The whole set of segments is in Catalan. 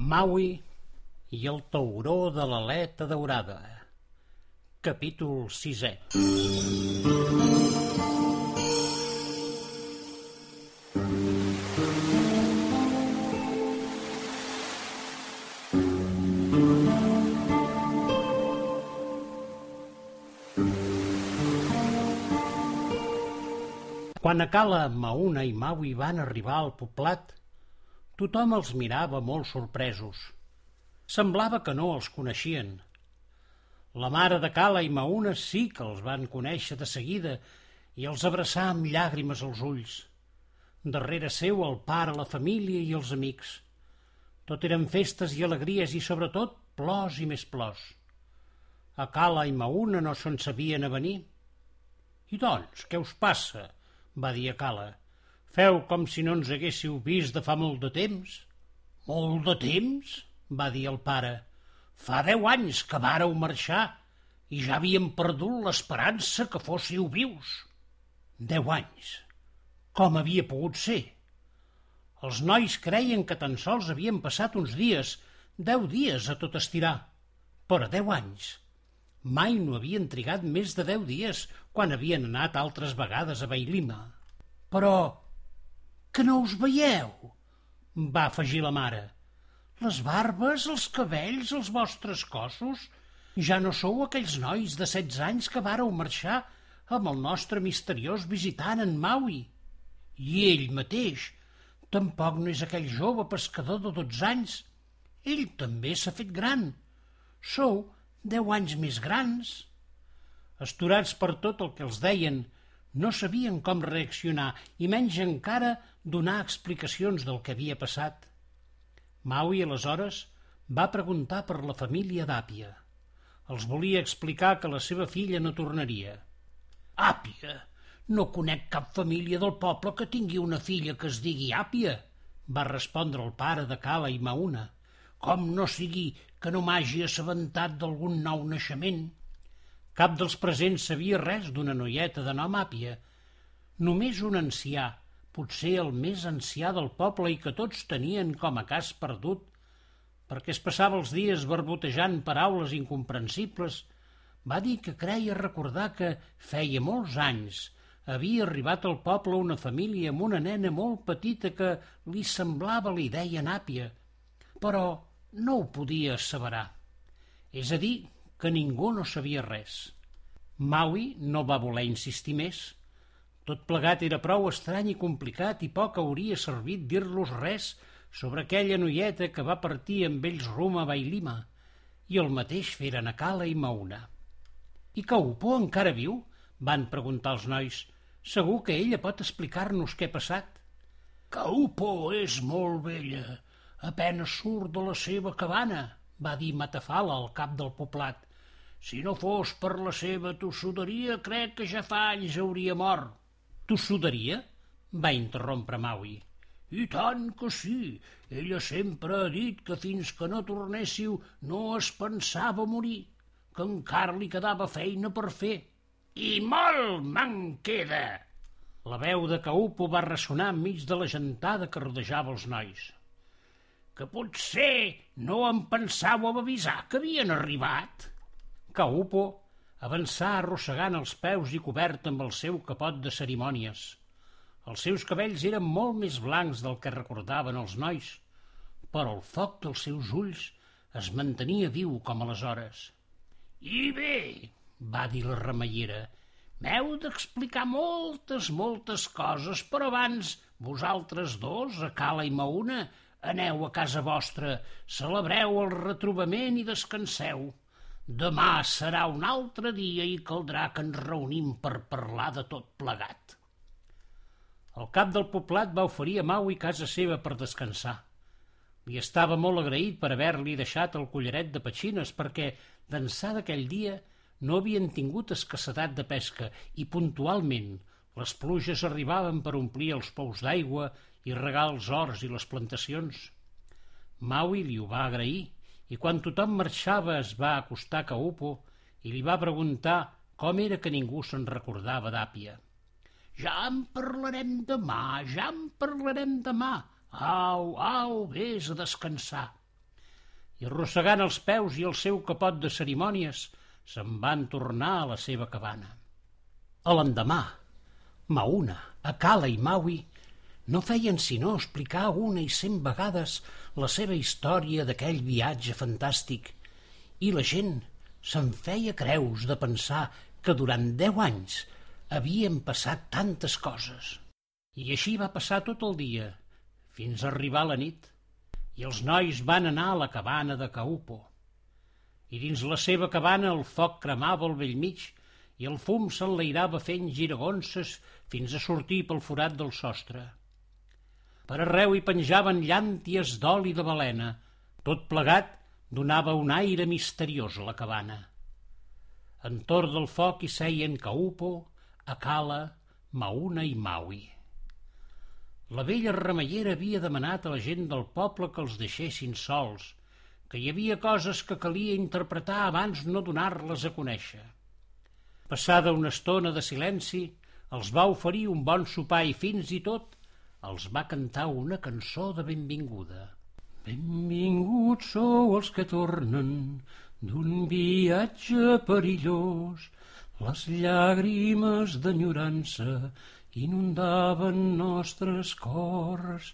Maui i el tauró de l'aleta daurada. Capítol sisè. Quan a Cala, Mauna i Maui van arribar al poblat, tothom els mirava molt sorpresos. Semblava que no els coneixien. La mare de Cala i Mauna sí que els van conèixer de seguida i els abraçà amb llàgrimes als ulls. Darrere seu el pare, la família i els amics. Tot eren festes i alegries i, sobretot, plors i més plors. A Cala i Mauna no se'n sabien a venir. I doncs, què us passa? va dir a Cala. Feu com si no ens haguéssiu vist de fa molt de temps. Molt de temps? va dir el pare. Fa deu anys que vàreu marxar i ja havíem perdut l'esperança que fóssiu vius. Deu anys. Com havia pogut ser? Els nois creien que tan sols havien passat uns dies, deu dies a tot estirar. Però deu anys. Mai no havien trigat més de deu dies quan havien anat altres vegades a Bailima. Però que no us veieu, va afegir la mare. Les barbes, els cabells, els vostres cossos, ja no sou aquells nois de setze anys que vàreu marxar amb el nostre misteriós visitant en Maui. I ell mateix, tampoc no és aquell jove pescador de dotze anys. Ell també s'ha fet gran. Sou deu anys més grans. Esturats per tot el que els deien, no sabien com reaccionar i menys encara donar explicacions del que havia passat. Maui, aleshores, va preguntar per la família d'Àpia. Els volia explicar que la seva filla no tornaria. Àpia? No conec cap família del poble que tingui una filla que es digui Àpia, va respondre el pare de Cala i Mauna. Com no sigui que no m'hagi assabentat d'algun nou naixement. Cap dels presents sabia res d'una noieta de nom Àpia. Només un ancià, potser el més ancià del poble i que tots tenien com a cas perdut, perquè es passava els dies barbotejant paraules incomprensibles, va dir que creia recordar que feia molts anys havia arribat al poble una família amb una nena molt petita que li semblava la idea nàpia, però no ho podia asseverar. És a dir, que ningú no sabia res. Maui no va voler insistir més. Tot plegat era prou estrany i complicat i poc hauria servit dir-los res sobre aquella noieta que va partir amb ells rum a Bailima, i el mateix feren a Cala i Mauna. I Caupo encara viu? van preguntar els nois. Segur que ella pot explicar-nos què ha passat. Caupo és molt vella. Apenes surt de la seva cabana, va dir Matafala al cap del poblat. Si no fos per la seva tossuderia, crec que ja fa anys hauria mort. Tossuderia? va interrompre Maui. I tant que sí. Ella sempre ha dit que fins que no tornéssiu no es pensava morir, que encara li quedava feina per fer. I molt me'n queda! La veu de Caupo va ressonar enmig de la gentada que rodejava els nois. Que potser no em pensàveu avisar que havien arribat? Caupo avançà arrossegant els peus i cobert amb el seu capot de cerimònies. Els seus cabells eren molt més blancs del que recordaven els nois, però el foc dels seus ulls es mantenia viu com aleshores. I bé, va dir la remeiera, m'heu d'explicar moltes, moltes coses, però abans vosaltres dos, a Cala i Mauna, aneu a casa vostra, celebreu el retrobament i descanseu. Demà serà un altre dia i caldrà que ens reunim per parlar de tot plegat. El cap del poblat va oferir a Maui casa seva per descansar. Li estava molt agraït per haver-li deixat el collaret de petxines perquè, d'ençà d'aquell dia, no havien tingut escassedat de pesca i, puntualment, les pluges arribaven per omplir els pous d'aigua i regar els horts i les plantacions. Maui li ho va agrair i quan tothom marxava es va acostar a Caupo i li va preguntar com era que ningú se'n recordava d'Àpia. Ja en parlarem demà, ja en parlarem demà. Au, au, vés a descansar. i arrossegant els peus i el seu capot de cerimònies, se'n van tornar a la seva cabana. A l'endemà, Mauna, Akala i Maui no feien sinó explicar una i cent vegades la seva història d'aquell viatge fantàstic i la gent se'n feia creus de pensar que durant deu anys havien passat tantes coses. I així va passar tot el dia, fins a arribar la nit i els nois van anar a la cabana de Caupo. I dins la seva cabana el foc cremava al vell mig i el fum s'enlairava fent giragonses fins a sortir pel forat del sostre. Per arreu hi penjaven llànties d'oli de balena. Tot plegat donava un aire misteriós a la cabana. Entorn del foc hi seien Caupo, Acala, Mauna i Maui. La vella remeiera havia demanat a la gent del poble que els deixessin sols, que hi havia coses que calia interpretar abans no donar-les a conèixer. Passada una estona de silenci, els va oferir un bon sopar i fins i tot els va cantar una cançó de benvinguda. Benvinguts sou els que tornen d'un viatge perillós, les llàgrimes d'enyorança inundaven nostres cors.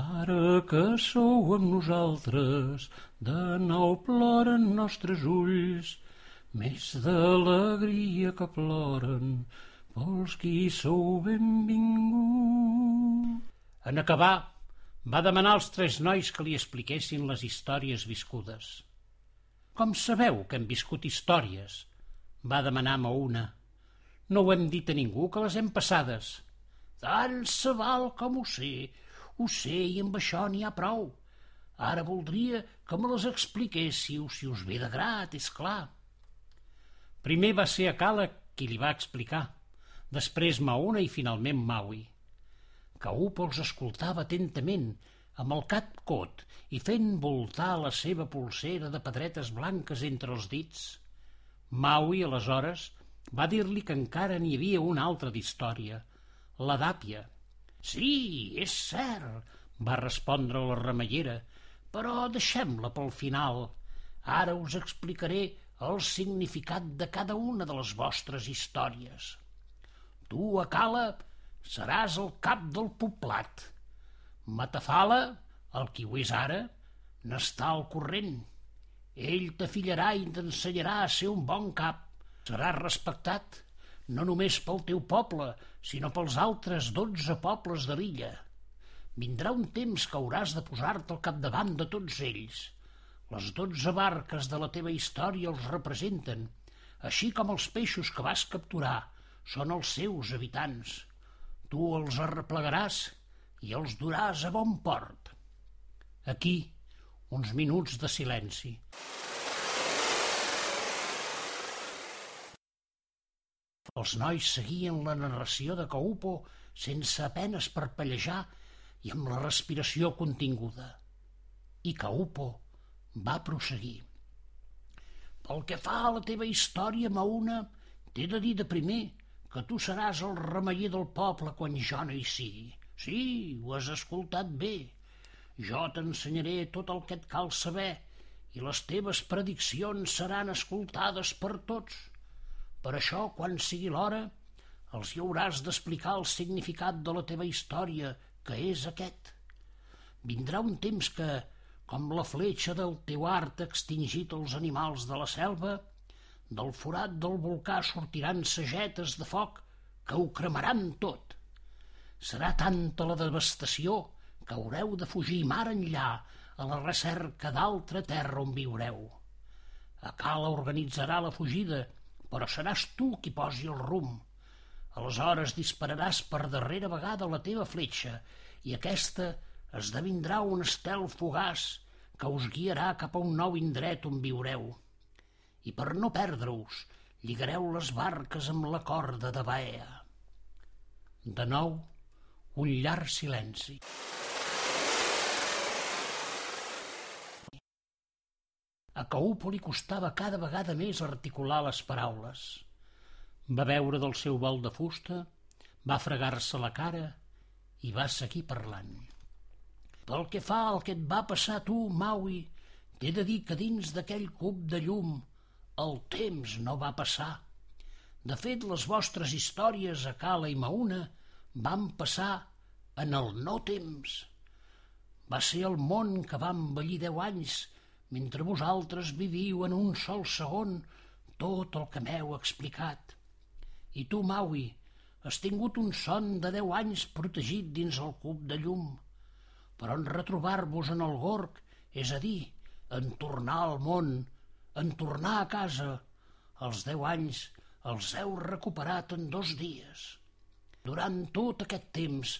Ara que sou amb nosaltres, de nou ploren nostres ulls, més d'alegria que ploren vols qui sou benvingut. En acabar, va demanar als tres nois que li expliquessin les històries viscudes. Com sabeu que hem viscut històries? va demanar una. No ho hem dit a ningú, que les hem passades. Tant se val com ho sé. Ho sé i amb això n'hi ha prou. Ara voldria que me les expliquéssiu, si us ve de grat, és clar. Primer va ser a Cala qui li va explicar, després Mauna i finalment Maui. Caupo els escoltava atentament, amb el cap cot i fent voltar la seva polsera de pedretes blanques entre els dits. Maui, aleshores, va dir-li que encara n'hi havia una altra d'història, la d'Àpia. Sí, és cert, va respondre la remeiera, però deixem-la pel final. Ara us explicaré el significat de cada una de les vostres històries. Tu, Acala, seràs el cap del poblat. Matafala, el qui ho és ara, n'està al corrent. Ell t'afillarà i t'ensenyarà a ser un bon cap Seràs respectat no només pel teu poble, sinó pels altres dotze pobles de l'illa. Vindrà un temps que hauràs de posar-te al capdavant de tots ells. Les dotze barques de la teva història els representen, així com els peixos que vas capturar són els seus habitants. Tu els arreplegaràs i els duràs a bon port. Aquí, uns minuts de silenci. Els nois seguien la narració de Caupo sense apenes parpellejar i amb la respiració continguda. I Caupo va proseguir. Pel que fa a la teva història, Mauna, t'he de dir de primer que tu seràs el remeier del poble quan jo no hi sigui. Sí, ho has escoltat bé. Jo t'ensenyaré tot el que et cal saber i les teves prediccions seran escoltades per tots. Per això, quan sigui l'hora, els hi hauràs d'explicar el significat de la teva història, que és aquest. Vindrà un temps que, com la fletxa del teu art ha extingit els animals de la selva, del forat del volcà sortiran sagetes de foc que ho cremaran tot. Serà tanta la devastació que haureu de fugir mar enllà a la recerca d'altra terra on viureu. A Cala organitzarà la fugida però seràs tu qui posi el rum. Aleshores dispararàs per darrera vegada la teva fletxa i aquesta esdevindrà un estel fugaç que us guiarà cap a un nou indret on viureu. I per no perdre-us, lligareu les barques amb la corda de Baea. De nou, un llarg silenci. A Caupo li costava cada vegada més articular les paraules. Va veure del seu vol de fusta, va fregar-se la cara i va seguir parlant. Pel que fa al que et va passar tu, Maui, T'he de dir que dins d'aquell cub de llum el temps no va passar. De fet, les vostres històries a Cala i Mauna van passar en el no temps. Va ser el món que va envellir deu anys, mentre vosaltres viviu en un sol segon tot el que m'heu explicat. I tu, Maui, has tingut un son de deu anys protegit dins el cub de llum, però en retrobar-vos en el gorg, és a dir, en tornar al món, en tornar a casa, els deu anys els heu recuperat en dos dies. Durant tot aquest temps,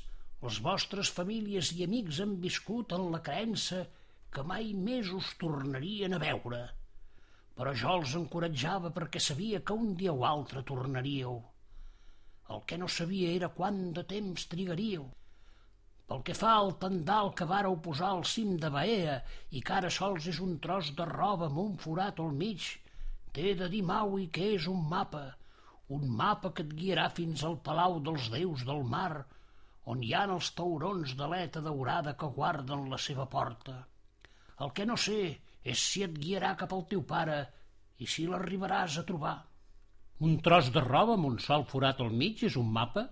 les vostres famílies i amics han viscut en la creença que mai més us tornarien a veure. Però jo els encoratjava perquè sabia que un dia o altre tornaríeu. El que no sabia era quant de temps trigaríeu. Pel que fa al tendal que vàreu posar al cim de Baea i que ara sols és un tros de roba amb un forat al mig, t'he de dir, Maui, que és un mapa, un mapa que et guiarà fins al palau dels déus del mar, on hi ha els taurons d'aleta daurada que guarden la seva porta. El que no sé és si et guiarà cap al teu pare i si l'arribaràs a trobar. Un tros de roba amb un sol forat al mig és un mapa?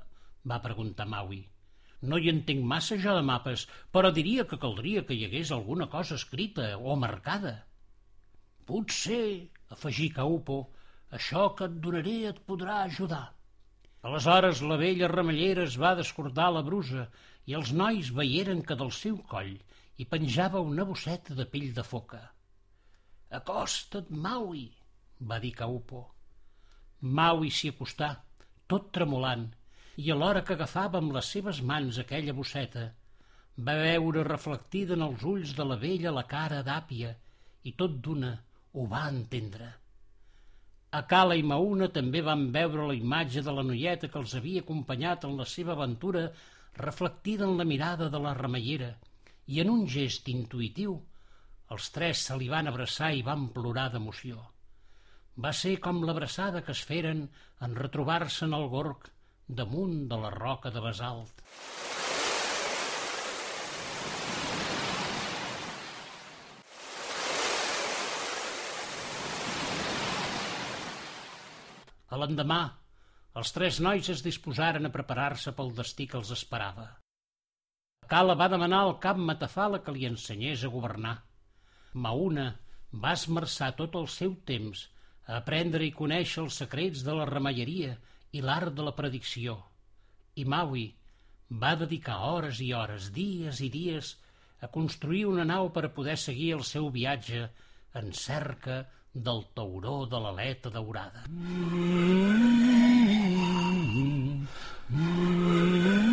va preguntar Maui. No hi entenc massa jo de mapes, però diria que caldria que hi hagués alguna cosa escrita o marcada. Potser, afegí Caupo, això que et donaré et podrà ajudar. Aleshores la vella remellera es va descordar la brusa i els nois veieren que del seu coll hi penjava una bosseta de pell de foca. Acosta't, Maui, va dir Caupo. Maui s'hi acostà, tot tremolant, i alhora que agafava amb les seves mans aquella bosseta, va veure reflectida en els ulls de la vella la cara d'àpia i tot d'una ho va entendre. A Cala i Mauna també van veure la imatge de la noieta que els havia acompanyat en la seva aventura reflectida en la mirada de la remeiera i en un gest intuïtiu els tres se li van abraçar i van plorar d'emoció va ser com l'abraçada que es feren en retrobar-se en el gorg damunt de la roca de basalt. A l'endemà, els tres nois es disposaren a preparar-se pel destí que els esperava. Cala va demanar al cap Matafala que li ensenyés a governar. Mauna va esmerçar tot el seu temps a aprendre i conèixer els secrets de la remeieria i l'art de la predicció. I Maui va dedicar hores i hores, dies i dies, a construir una nau per a poder seguir el seu viatge en cerca del tauró de l'aleta daurada. Mm -hmm. Mm -hmm.